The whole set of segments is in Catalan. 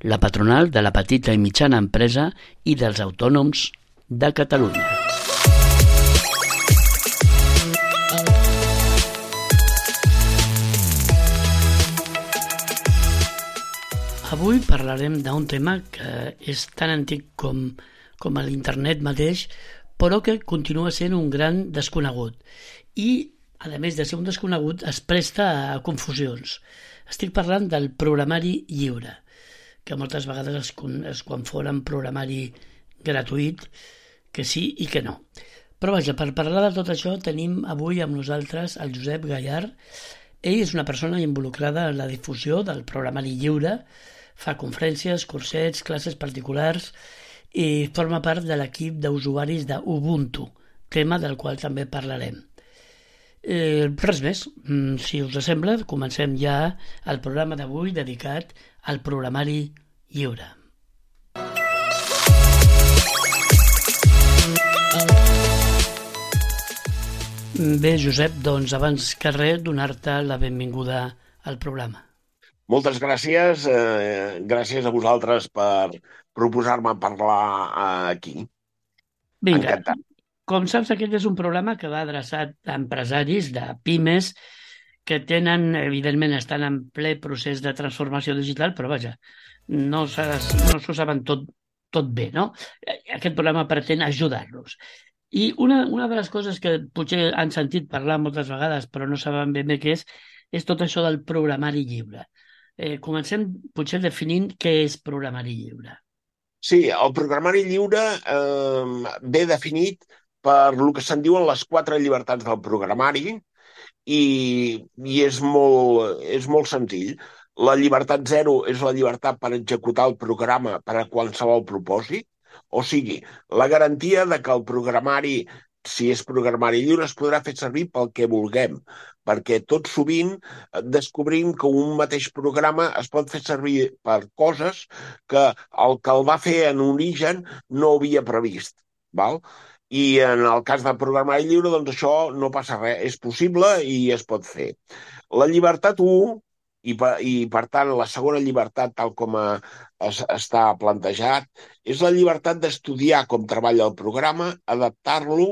la patronal de la petita i mitjana empresa i dels autònoms de Catalunya. Avui parlarem d'un tema que és tan antic com, com l'internet mateix, però que continua sent un gran desconegut. I, a més de ser un desconegut, es presta a confusions. Estic parlant del programari lliure, que moltes vegades es, es confonen programari gratuït, que sí i que no. Però vaja, per parlar de tot això tenim avui amb nosaltres el Josep Gallard. Ell és una persona involucrada en la difusió del programari lliure, fa conferències, cursets, classes particulars i forma part de l'equip d'usuaris d'Ubuntu, tema del qual també parlarem. Eh, res més, Mm, si us sembla, comencem ja el programa d'avui dedicat al programari lliure. Bé, Josep, doncs abans que res, donar-te la benvinguda al programa. Moltes gràcies. Eh, gràcies a vosaltres per proposar-me parlar eh, aquí. Vinga, Encantat. com saps, aquest és un programa que va adreçat a empresaris de pimes que tenen, evidentment, estan en ple procés de transformació digital, però vaja, no s'ha- no s'ho saben tot, tot bé, no? Aquest programa pretén ajudar-los. I una, una de les coses que potser han sentit parlar moltes vegades, però no saben ben bé què és, és tot això del programari lliure. Eh, comencem potser definint què és programari lliure. Sí, el programari lliure eh, ve definit per el que se'n diuen les quatre llibertats del programari i, i és, molt, és molt senzill. La llibertat zero és la llibertat per executar el programa per a qualsevol propòsit, o sigui, la garantia de que el programari, si és programari lliure, es podrà fer servir pel que vulguem, perquè tot sovint eh, descobrim que un mateix programa es pot fer servir per coses que el que el va fer en origen no havia previst. Val? I en el cas de programari lliure, doncs això no passa res, és possible i es pot fer. La llibertat 1, i per, i per tant la segona llibertat, tal com eh, es, està plantejat, és la llibertat d'estudiar com treballa el programa, adaptar-lo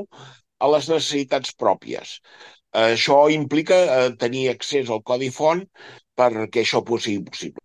a les necessitats pròpies. Això implica eh, tenir accés al codi font perquè això sigui possible.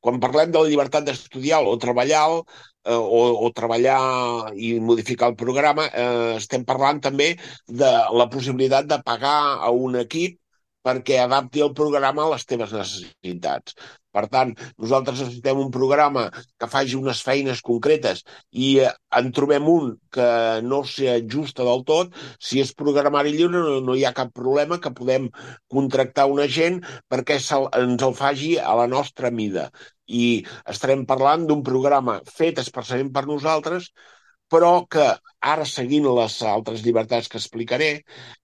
Quan parlem de la llibertat d'estudiar o treballar eh, o, o treballar i modificar el programa, eh, estem parlant també de la possibilitat de pagar a un equip perquè adapti el programa a les teves necessitats. Per tant, nosaltres necessitem un programa que faci unes feines concretes i eh, en trobem un que no s'ajusta del tot. Si és programari lliure no, no hi ha cap problema que podem contractar un agent perquè ens el faci a la nostra mida. I estarem parlant d'un programa fet especialment per nosaltres però que ara, seguint les altres llibertats que explicaré,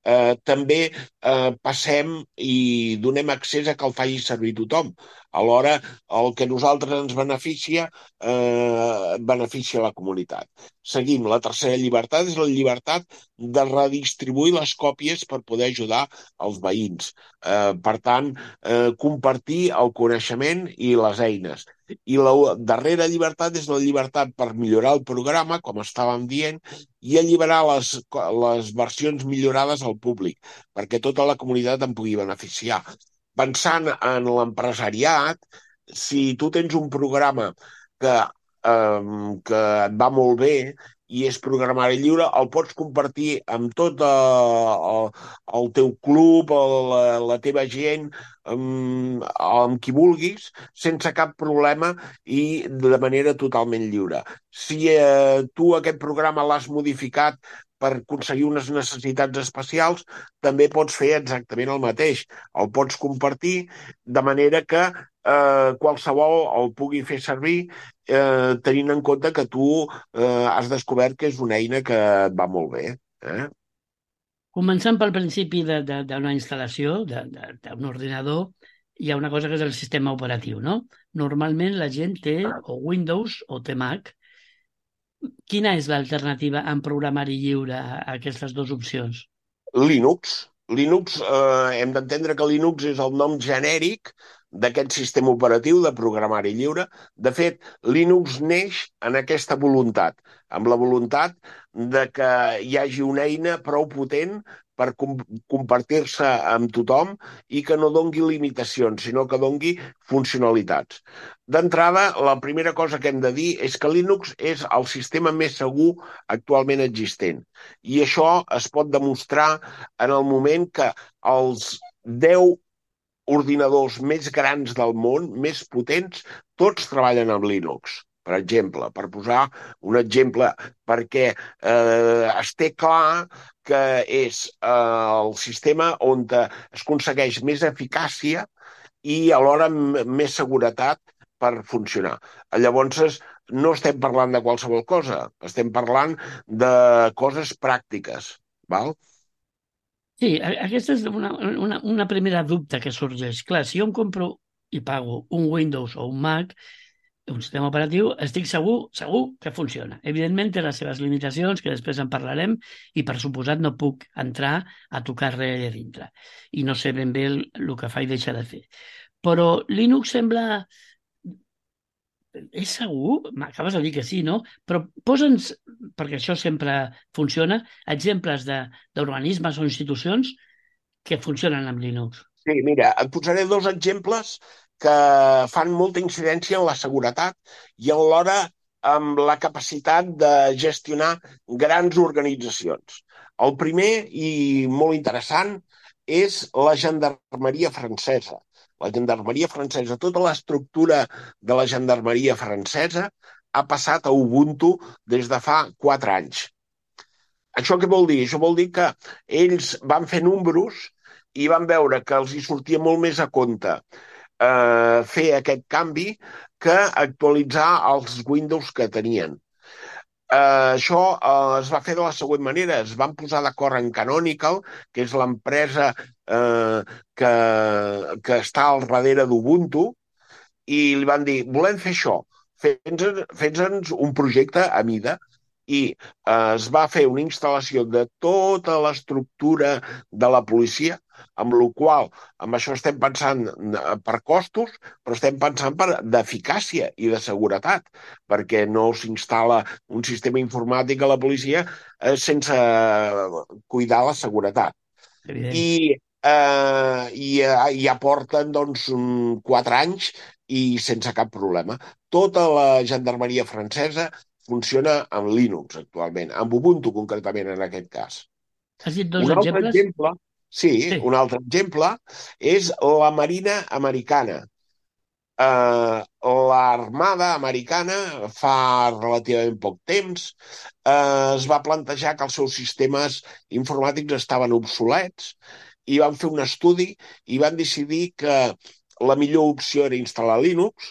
eh, també eh, passem i donem accés a que el faci servir tothom. Alhora, el que nosaltres ens beneficia, eh, beneficia la comunitat. Seguim. La tercera llibertat és la llibertat de redistribuir les còpies per poder ajudar els veïns. Eh, per tant, eh, compartir el coneixement i les eines. I la darrera llibertat és la llibertat per millorar el programa, com estàvem dient, i alliberar les, les versions millorades al públic, perquè tota la comunitat en pugui beneficiar. Pensant en l'empresariat, si tu tens un programa que, eh, que et va molt bé i és programari lliure, el pots compartir amb tot eh, el, el teu club, la, la teva gent, amb, amb qui vulguis, sense cap problema i de manera totalment lliure. Si eh, tu aquest programa l'has modificat per aconseguir unes necessitats especials, també pots fer exactament el mateix. El pots compartir de manera que eh, qualsevol el pugui fer servir eh, tenint en compte que tu eh, has descobert que és una eina que et va molt bé. Eh? Començant pel principi d'una instal·lació d'un ordinador, hi ha una cosa que és el sistema operatiu, no? Normalment la gent té o Windows o té Mac. Quina és l'alternativa en programari lliure a aquestes dues opcions? Linux. Linux, eh, hem d'entendre que Linux és el nom genèric d'aquest sistema operatiu de programari lliure. De fet, Linux neix en aquesta voluntat, amb la voluntat de que hi hagi una eina prou potent per com compartir-se amb tothom i que no dongui limitacions, sinó que dongui funcionalitats. D'entrada, la primera cosa que hem de dir és que Linux és el sistema més segur actualment existent. I això es pot demostrar en el moment que els 10 ordinadors més grans del món, més potents, tots treballen amb Linux per exemple, per posar un exemple, perquè eh, es té clar que és eh, el sistema on es aconsegueix més eficàcia i alhora més seguretat per funcionar. Llavors, no estem parlant de qualsevol cosa, estem parlant de coses pràctiques. Val? Sí, aquesta és una, una, una primera dubte que sorgeix. Clar, si jo em compro i pago un Windows o un Mac, un sistema operatiu, estic segur, segur que funciona. Evidentment té les seves limitacions, que després en parlarem, i per suposat no puc entrar a tocar res allà dintre. I no sé ben bé el, el que fa i deixa de fer. Però Linux sembla... És segur? M'acabes de dir que sí, no? Però posa'ns, perquè això sempre funciona, exemples d'organismes o institucions que funcionen amb Linux. Sí, mira, et posaré dos exemples que fan molta incidència en la seguretat i alhora amb la capacitat de gestionar grans organitzacions. El primer i molt interessant és la gendarmeria francesa. La gendarmeria francesa, tota l'estructura de la gendarmeria francesa ha passat a Ubuntu des de fa quatre anys. Això què vol dir? Això vol dir que ells van fer números i van veure que els hi sortia molt més a compte eh, fer aquest canvi que actualitzar els Windows que tenien. Eh, això eh, es va fer de la següent manera. Es van posar d'acord en Canonical, que és l'empresa eh, que, que està al darrere d'Ubuntu, i li van dir, volem fer això, fes-nos un projecte a mida i eh, es va fer una instal·lació de tota l'estructura de la policia amb la qual amb això estem pensant eh, per costos, però estem pensant per d'eficàcia i de seguretat, perquè no s'instal·la un sistema informàtic a la policia eh, sense cuidar la seguretat. Evident. I, eh, i eh, ja porten doncs, quatre anys i sense cap problema. Tota la gendarmeria francesa funciona amb Linux actualment, amb Ubuntu concretament en aquest cas. Has dit dos un exemples? exemple, Sí, sí, un altre exemple és la Marina Americana. Uh, L'Armada Americana fa relativament poc temps uh, es va plantejar que els seus sistemes informàtics estaven obsolets i van fer un estudi i van decidir que la millor opció era instal·lar Linux.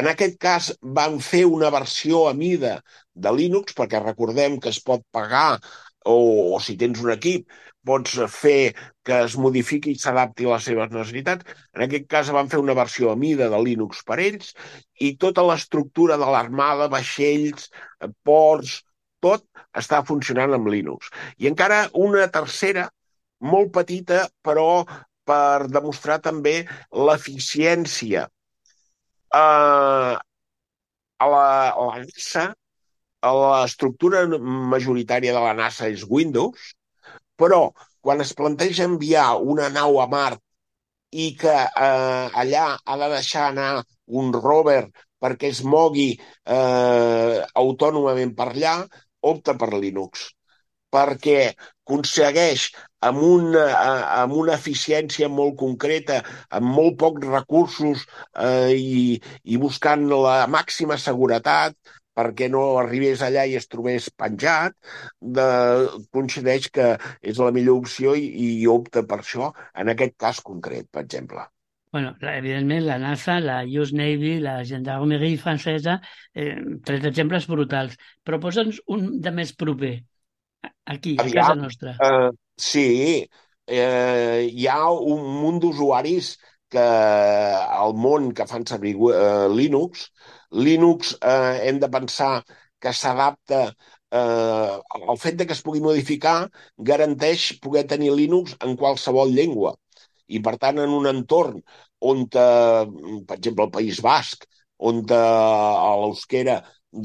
En aquest cas van fer una versió a mida de Linux perquè recordem que es pot pagar o, o si tens un equip pots fer que es modifiqui i s'adapti a les seves necessitats. En aquest cas van fer una versió a mida de Linux per ells i tota l'estructura de l'armada, vaixells, ports, tot està funcionant amb Linux. I encara una tercera, molt petita, però per demostrar també l'eficiència. Uh, a la, a la NASA, l'estructura majoritària de la NASA és Windows, però quan es planteja enviar una nau a Mart i que eh, allà ha de deixar anar un rover perquè es mogui eh, autònomament per allà, opta per Linux. Perquè aconsegueix amb una, eh, amb una eficiència molt concreta, amb molt pocs recursos eh, i, i buscant la màxima seguretat, perquè no arribés allà i es trobés penjat, de, coincideix que és la millor opció i, i opta per això, en aquest cas concret, per exemple. Bueno, evidentment, la NASA, la US Navy, la Gendarmerie francesa, eh, tres exemples brutals. Però posa'ns un de més proper, aquí, a casa nostra. Uh, sí, eh, hi ha un munt d'usuaris que al món que fan servir uh, Linux. Linux eh, hem de pensar que s'adapta eh, el fet de que es pugui modificar garanteix poder tenir Linux en qualsevol llengua. I, per tant, en un entorn on, eh, per exemple, el País Basc, on eh, a l'euskera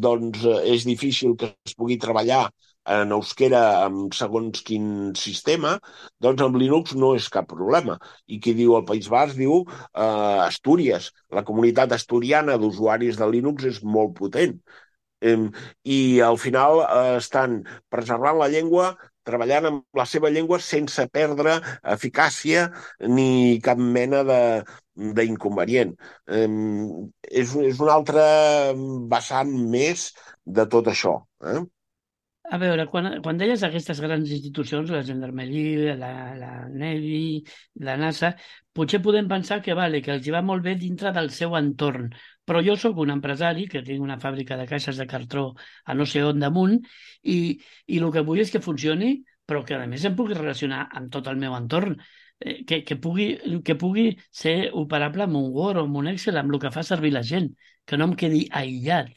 doncs, eh, és difícil que es pugui treballar en euskera amb segons quin sistema, doncs amb Linux no és cap problema. I qui diu el País Basc diu eh, Astúries. La comunitat asturiana d'usuaris de Linux és molt potent. Eh, I al final eh, estan preservant la llengua, treballant amb la seva llengua sense perdre eficàcia ni cap mena de d'inconvenient. Eh, és, és un altre vessant més de tot això. Eh? A veure, quan, quan deies aquestes grans institucions, la Gendarmerie, la, la Navy, la NASA, potser podem pensar que, vale, que els hi va molt bé dintre del seu entorn, però jo sóc un empresari que tinc una fàbrica de caixes de cartró a no sé on damunt i, i el que vull és que funcioni, però que a més em pugui relacionar amb tot el meu entorn, eh, que, que, pugui, que pugui ser operable amb un Word o amb un Excel, amb el que fa servir la gent, que no em quedi aïllat.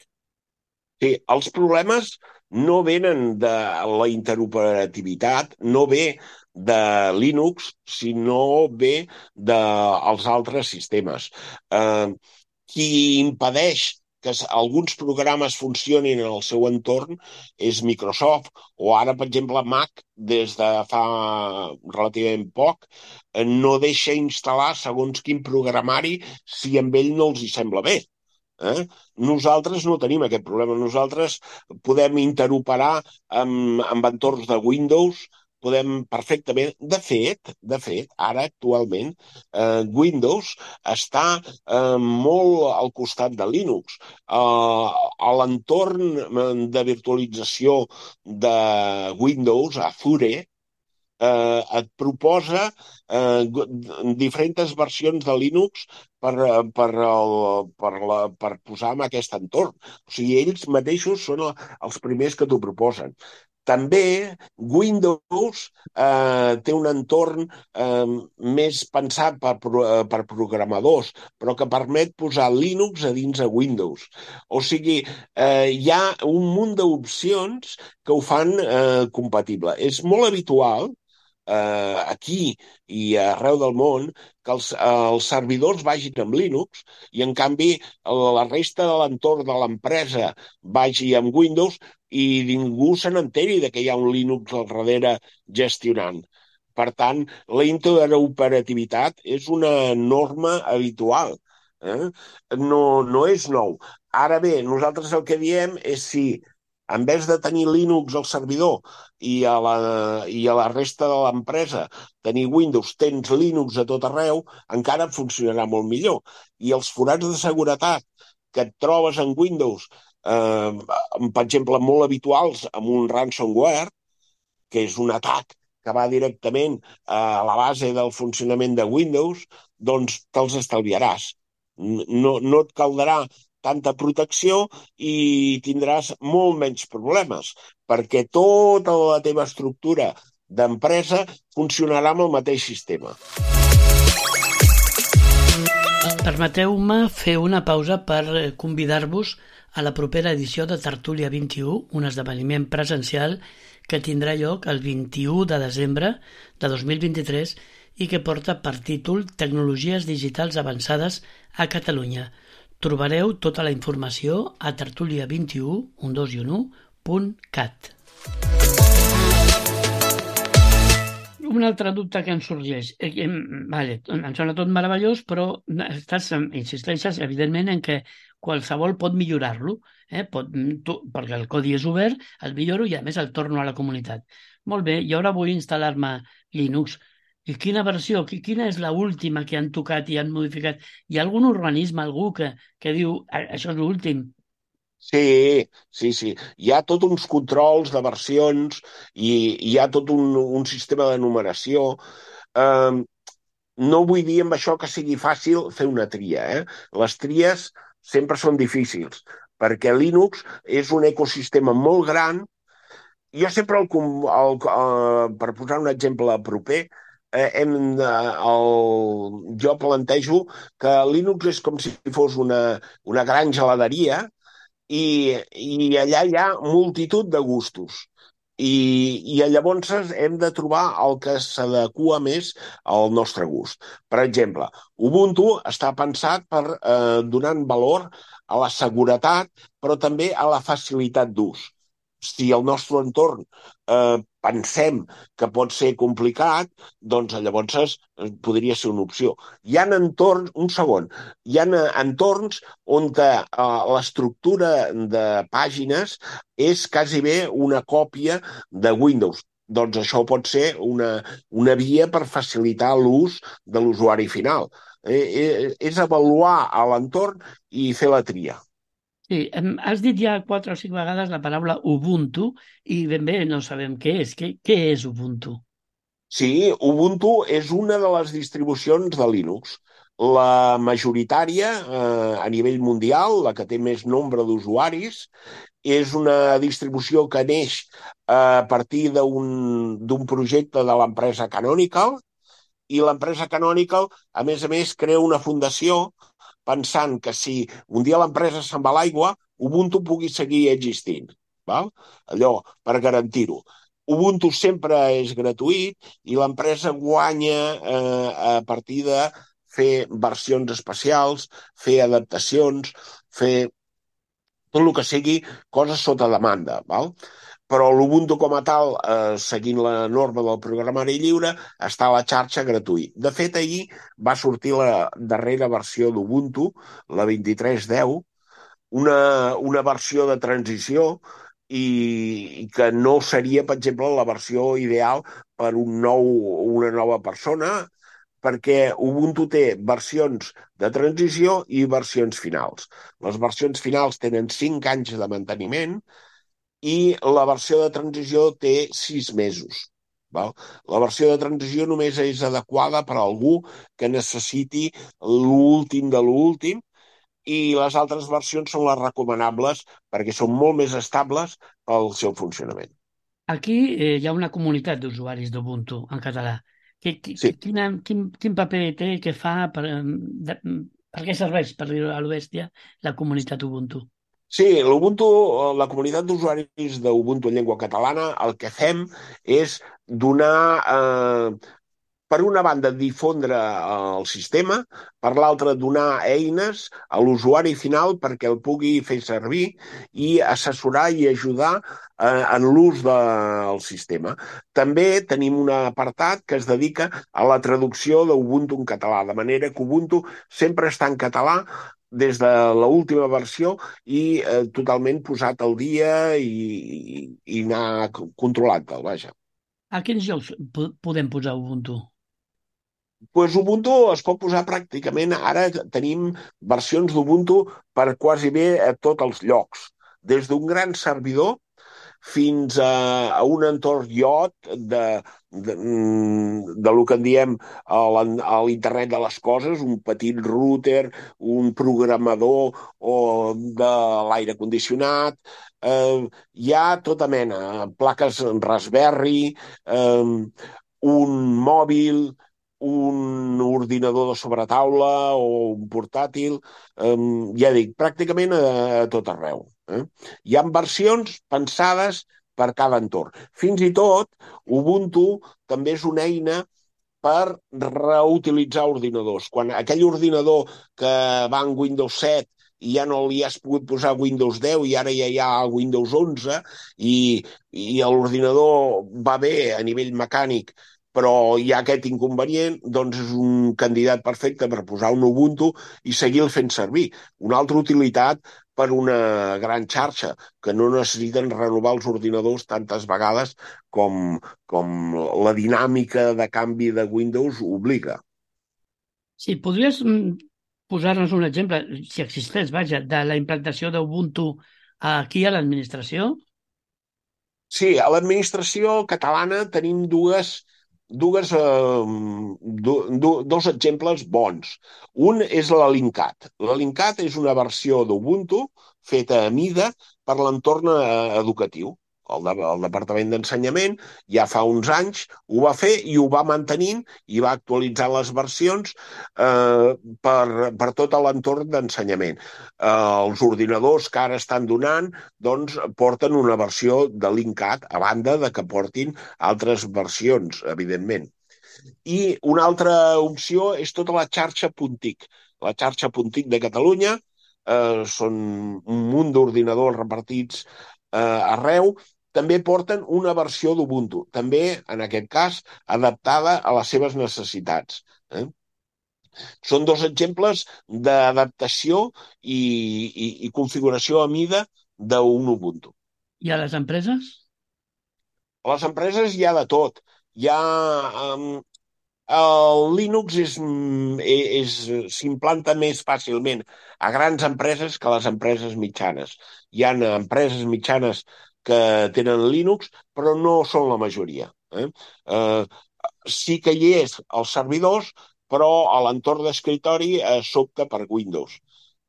Sí, els problemes no venen de la interoperativitat, no ve de Linux, sinó ve dels altres sistemes. Eh, qui impedeix que alguns programes funcionin en el seu entorn és Microsoft, o ara, per exemple, Mac, des de fa relativament poc, no deixa instal·lar segons quin programari si amb ell no els hi sembla bé. Eh? Nosaltres no tenim aquest problema. Nosaltres podem interoperar amb, amb entorns de Windows, podem perfectament... De fet, de fet, ara actualment, eh, Windows està eh, molt al costat de Linux. Eh, a l'entorn de virtualització de Windows, Azure, eh, et proposa eh, diferents versions de Linux per, per, el, per, la, per posar en aquest entorn. O sigui, ells mateixos són els primers que t'ho proposen. També Windows eh, té un entorn eh, més pensat per, per programadors, però que permet posar Linux a dins de Windows. O sigui, eh, hi ha un munt d'opcions que ho fan eh, compatible. És molt habitual eh, aquí i arreu del món que els, els servidors vagin amb Linux i, en canvi, la resta de l'entorn de l'empresa vagi amb Windows i ningú se n'enteri de que hi ha un Linux al darrere gestionant. Per tant, la interoperativitat és una norma habitual. Eh? No, no és nou. Ara bé, nosaltres el que diem és si en vez de tenir Linux al servidor i a la, i a la resta de l'empresa tenir Windows, tens Linux a tot arreu, encara funcionarà molt millor. I els forats de seguretat que et trobes en Windows, eh, per exemple, molt habituals amb un ransomware, que és un atac que va directament a la base del funcionament de Windows, doncs te'ls estalviaràs. No, no et caldrà tanta protecció i tindràs molt menys problemes, perquè tota la teva estructura d'empresa funcionarà amb el mateix sistema. Permeteu-me fer una pausa per convidar-vos a la propera edició de Tertúlia 21, un esdeveniment presencial que tindrà lloc el 21 de desembre de 2023 i que porta per títol Tecnologies digitals avançades a Catalunya, Trobareu tota la informació a tertulia21, 12 i 1.cat. Un altre dubte que em sorgeix. Eh, vale, em sembla tot meravellós, però estàs, insisteixes, evidentment, en que qualsevol pot millorar-lo, eh? pot, tu, perquè el codi és obert, el milloro i, a més, el torno a la comunitat. Molt bé, i ara vull instal·lar-me Linux. I quina versió? Quina és la última que han tocat i han modificat? Hi ha algun organisme, algú que, que diu això és l'últim? Sí, sí, sí. Hi ha tot uns controls de versions i hi ha tot un, un sistema de numeració. Eh, no vull dir amb això que sigui fàcil fer una tria. Eh? Les tries sempre són difícils, perquè Linux és un ecosistema molt gran. Jo sempre, el, el, el, per posar un exemple proper, eh, hem, eh, el, jo plantejo que Linux és com si fos una, una gran geladeria i, i allà hi ha multitud de gustos. I, i llavors hem de trobar el que s'adequa més al nostre gust. Per exemple, Ubuntu està pensat per eh, donar valor a la seguretat, però també a la facilitat d'ús si el nostre entorn eh, pensem que pot ser complicat, doncs llavors eh, podria ser una opció. Hi ha entorns, un segon, hi ha entorns on eh, l'estructura de pàgines és quasi bé una còpia de Windows. Doncs això pot ser una, una via per facilitar l'ús de l'usuari final. Eh, eh, és avaluar l'entorn i fer la tria. Sí, has dit ja quatre o cinc vegades la paraula Ubuntu i ben bé no sabem què és. Què, què és Ubuntu? Sí, Ubuntu és una de les distribucions de Linux. La majoritària eh, a nivell mundial, la que té més nombre d'usuaris, és una distribució que neix eh, a partir d'un projecte de l'empresa Canonical i l'empresa Canonical, a més a més, crea una fundació pensant que si un dia l'empresa se'n va a l'aigua, Ubuntu pugui seguir existint. Val? Allò, per garantir-ho. Ubuntu sempre és gratuït i l'empresa guanya eh, a partir de fer versions especials, fer adaptacions, fer tot el que sigui coses sota demanda. Val? Però l'Ubuntu com a tal, eh, seguint la norma del programari lliure, està a la xarxa gratuït. De fet, ahir va sortir la darrera versió d'Ubuntu, la 23.10, una, una versió de transició i, i que no seria, per exemple, la versió ideal per un nou, una nova persona, perquè Ubuntu té versions de transició i versions finals. Les versions finals tenen 5 anys de manteniment, i la versió de transició té sis mesos. Val? La versió de transició només és adequada per a algú que necessiti l'últim de l'últim i les altres versions són les recomanables perquè són molt més estables pel seu funcionament. Aquí eh, hi ha una comunitat d'usuaris d'Ubuntu en català. Que, que, sí. quina, quin, quin paper té, què fa, per, de, per què serveix, per dir-ho a l'Obèstia, la comunitat Ubuntu? Sí, l'Ubuntu, la comunitat d'usuaris d'Ubuntu en llengua catalana, el que fem és donar, eh, per una banda, difondre el sistema, per l'altra, donar eines a l'usuari final perquè el pugui fer servir i assessorar i ajudar eh, en l'ús del sistema. També tenim un apartat que es dedica a la traducció d'Ubuntu en català, de manera que Ubuntu sempre està en català des de l'última versió i eh, totalment posat al dia i, i, i anar controlant-te'l, vaja. A quins jocs podem posar Ubuntu? pues Ubuntu es pot posar pràcticament, ara tenim versions d'Ubuntu per quasi bé a tots els llocs. Des d'un gran servidor fins a, a un entorn iot de, de, mm, de lo que en diem a l'internet de les coses, un petit router, un programador o de l'aire condicionat, eh, hi ha tota mena, plaques Raspberry, eh, un mòbil, un ordinador de sobretaula o un portàtil, eh, ja dic, pràcticament a, a tot arreu. Eh? Hi ha versions pensades per cada entorn. Fins i tot, Ubuntu també és una eina per reutilitzar ordinadors. Quan aquell ordinador que va en Windows 7 i ja no li has pogut posar Windows 10 i ara ja hi ha Windows 11 i, i l'ordinador va bé a nivell mecànic però hi ha aquest inconvenient, doncs és un candidat perfecte per posar un Ubuntu i seguir-lo fent servir. Una altra utilitat per una gran xarxa, que no necessiten renovar els ordinadors tantes vegades com, com la dinàmica de canvi de Windows obliga. Sí, podries mm, posar-nos un exemple, si existeix, vaja, de la implantació d'Ubuntu aquí a l'administració? Sí, a l'administració catalana tenim dues dues, eh, do, dos exemples bons. Un és la Linkat. La Linkat és una versió d'Ubuntu feta a mida per l'entorn eh, educatiu el, de, el Departament d'Ensenyament ja fa uns anys ho va fer i ho va mantenint i va actualitzar les versions eh, per, per tot l'entorn d'ensenyament. Eh, els ordinadors que ara estan donant doncs, porten una versió de Linkat a banda de que portin altres versions, evidentment. I una altra opció és tota la xarxa Puntic. La xarxa Puntic de Catalunya eh, són un munt d'ordinadors repartits eh, arreu també porten una versió d'Ubuntu, també, en aquest cas, adaptada a les seves necessitats. Eh? Són dos exemples d'adaptació i, i, i configuració a mida d'un Ubuntu. I a les empreses? A les empreses hi ha de tot. Hi ha... Um, el Linux és, és, s'implanta més fàcilment a grans empreses que a les empreses mitjanes. Hi ha empreses mitjanes que tenen Linux, però no són la majoria. Eh? Eh, sí que hi és als servidors, però a l'entorn d'escritori eh, s'opta per Windows.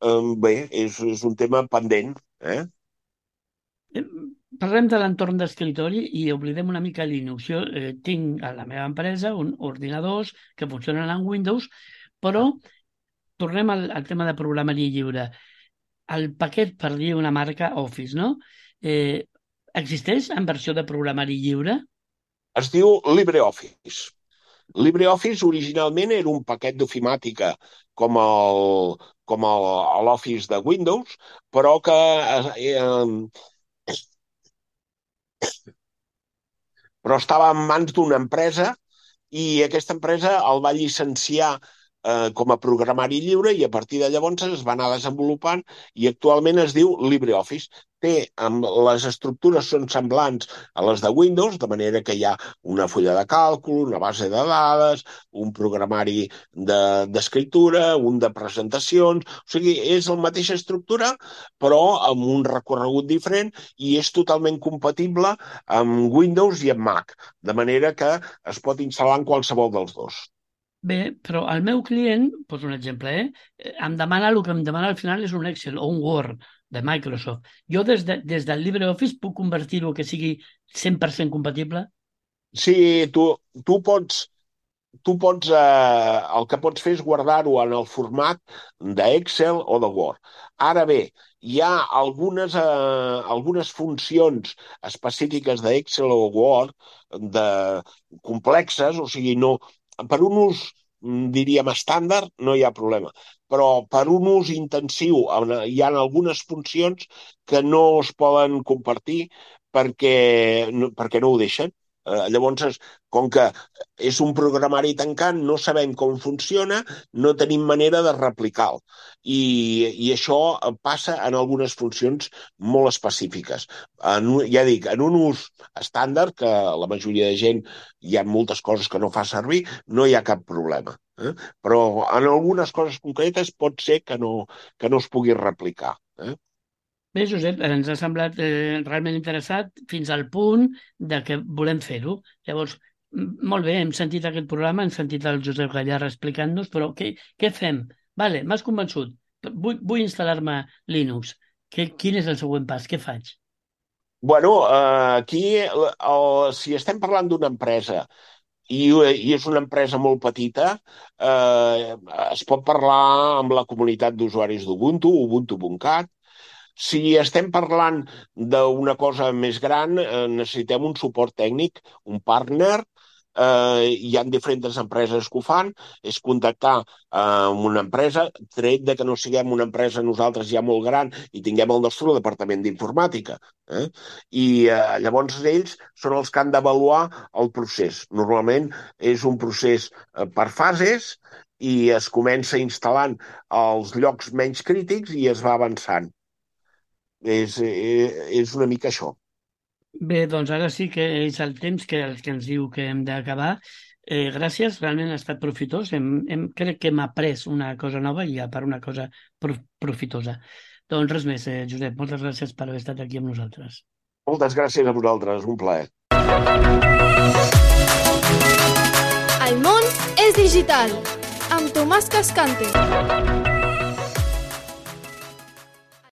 Eh, bé, és, és un tema pendent. Eh? eh parlem de l'entorn d'escritori i oblidem una mica Linux. Jo eh, tinc a la meva empresa un ordinadors que funcionen en Windows, però tornem al, al tema de programari lliure. El paquet, per dir una marca, Office, no? Eh, Existeix en versió de programari lliure? Es diu LibreOffice. LibreOffice originalment era un paquet d'ofimàtica com el com l'Office de Windows, però que eh, eh, però estava en mans d'una empresa i aquesta empresa el va llicenciar eh, com a programari lliure i a partir de llavors es va anar desenvolupant i actualment es diu LibreOffice té, amb les estructures són semblants a les de Windows, de manera que hi ha una fulla de càlcul, una base de dades, un programari d'escriptura, de, un de presentacions... O sigui, és la mateixa estructura, però amb un recorregut diferent i és totalment compatible amb Windows i amb Mac, de manera que es pot instal·lar en qualsevol dels dos. Bé, però el meu client, poso un exemple, eh? em demana, el que em demana al final és un Excel o un Word de Microsoft. Jo des, de, des del LibreOffice puc convertir-ho que sigui 100% compatible? Sí, tu, tu pots, tu pots, eh, el que pots fer és guardar-ho en el format d'Excel o de Word. Ara bé, hi ha algunes, eh, algunes funcions específiques d'Excel o Word de, complexes, o sigui, no, per un ús Mm, diríem, estàndard, no hi ha problema. Però per un ús intensiu hi ha algunes funcions que no es poden compartir perquè, perquè no ho deixen. Eh, llavors, com que és un programari tancant, no sabem com funciona, no tenim manera de replicar-lo. I, I això passa en algunes funcions molt específiques. En, ja dic, en un ús estàndard, que la majoria de gent hi ha moltes coses que no fa servir, no hi ha cap problema. Eh? Però en algunes coses concretes pot ser que no, que no es pugui replicar. Eh? Bé, Josep, ens ha semblat eh, realment interessat fins al punt de que volem fer-ho. Llavors, molt bé, hem sentit aquest programa, hem sentit el Josep Gallar explicant-nos, però què, què fem? Vale, m'has convençut. Vull, vull instal·lar-me Linux. Que, quin és el següent pas? Què faig? Bueno, eh, aquí, el, si estem parlant d'una empresa i, i és una empresa molt petita, eh, es pot parlar amb la comunitat d'usuaris d'Ubuntu, ubuntu.cat, si estem parlant d'una cosa més gran, eh, necessitem un suport tècnic, un partner, eh, hi ha diferents empreses que ho fan, és contactar eh, amb una empresa, tret de que no siguem una empresa nosaltres ja molt gran i tinguem el nostre departament d'informàtica. Eh? I eh, llavors ells són els que han d'avaluar el procés. Normalment és un procés eh, per fases i es comença instal·lant els llocs menys crítics i es va avançant és, eh, és una mica això. Bé, doncs ara sí que és el temps que, que ens diu que hem d'acabar. Eh, gràcies, realment ha estat profitós. Hem, hem, crec que hem après una cosa nova i a part una cosa prof, profitosa. Doncs res més, eh, Josep, moltes gràcies per haver estat aquí amb nosaltres. Moltes gràcies a vosaltres, un plaer. El món és digital. Amb Tomàs Cascante.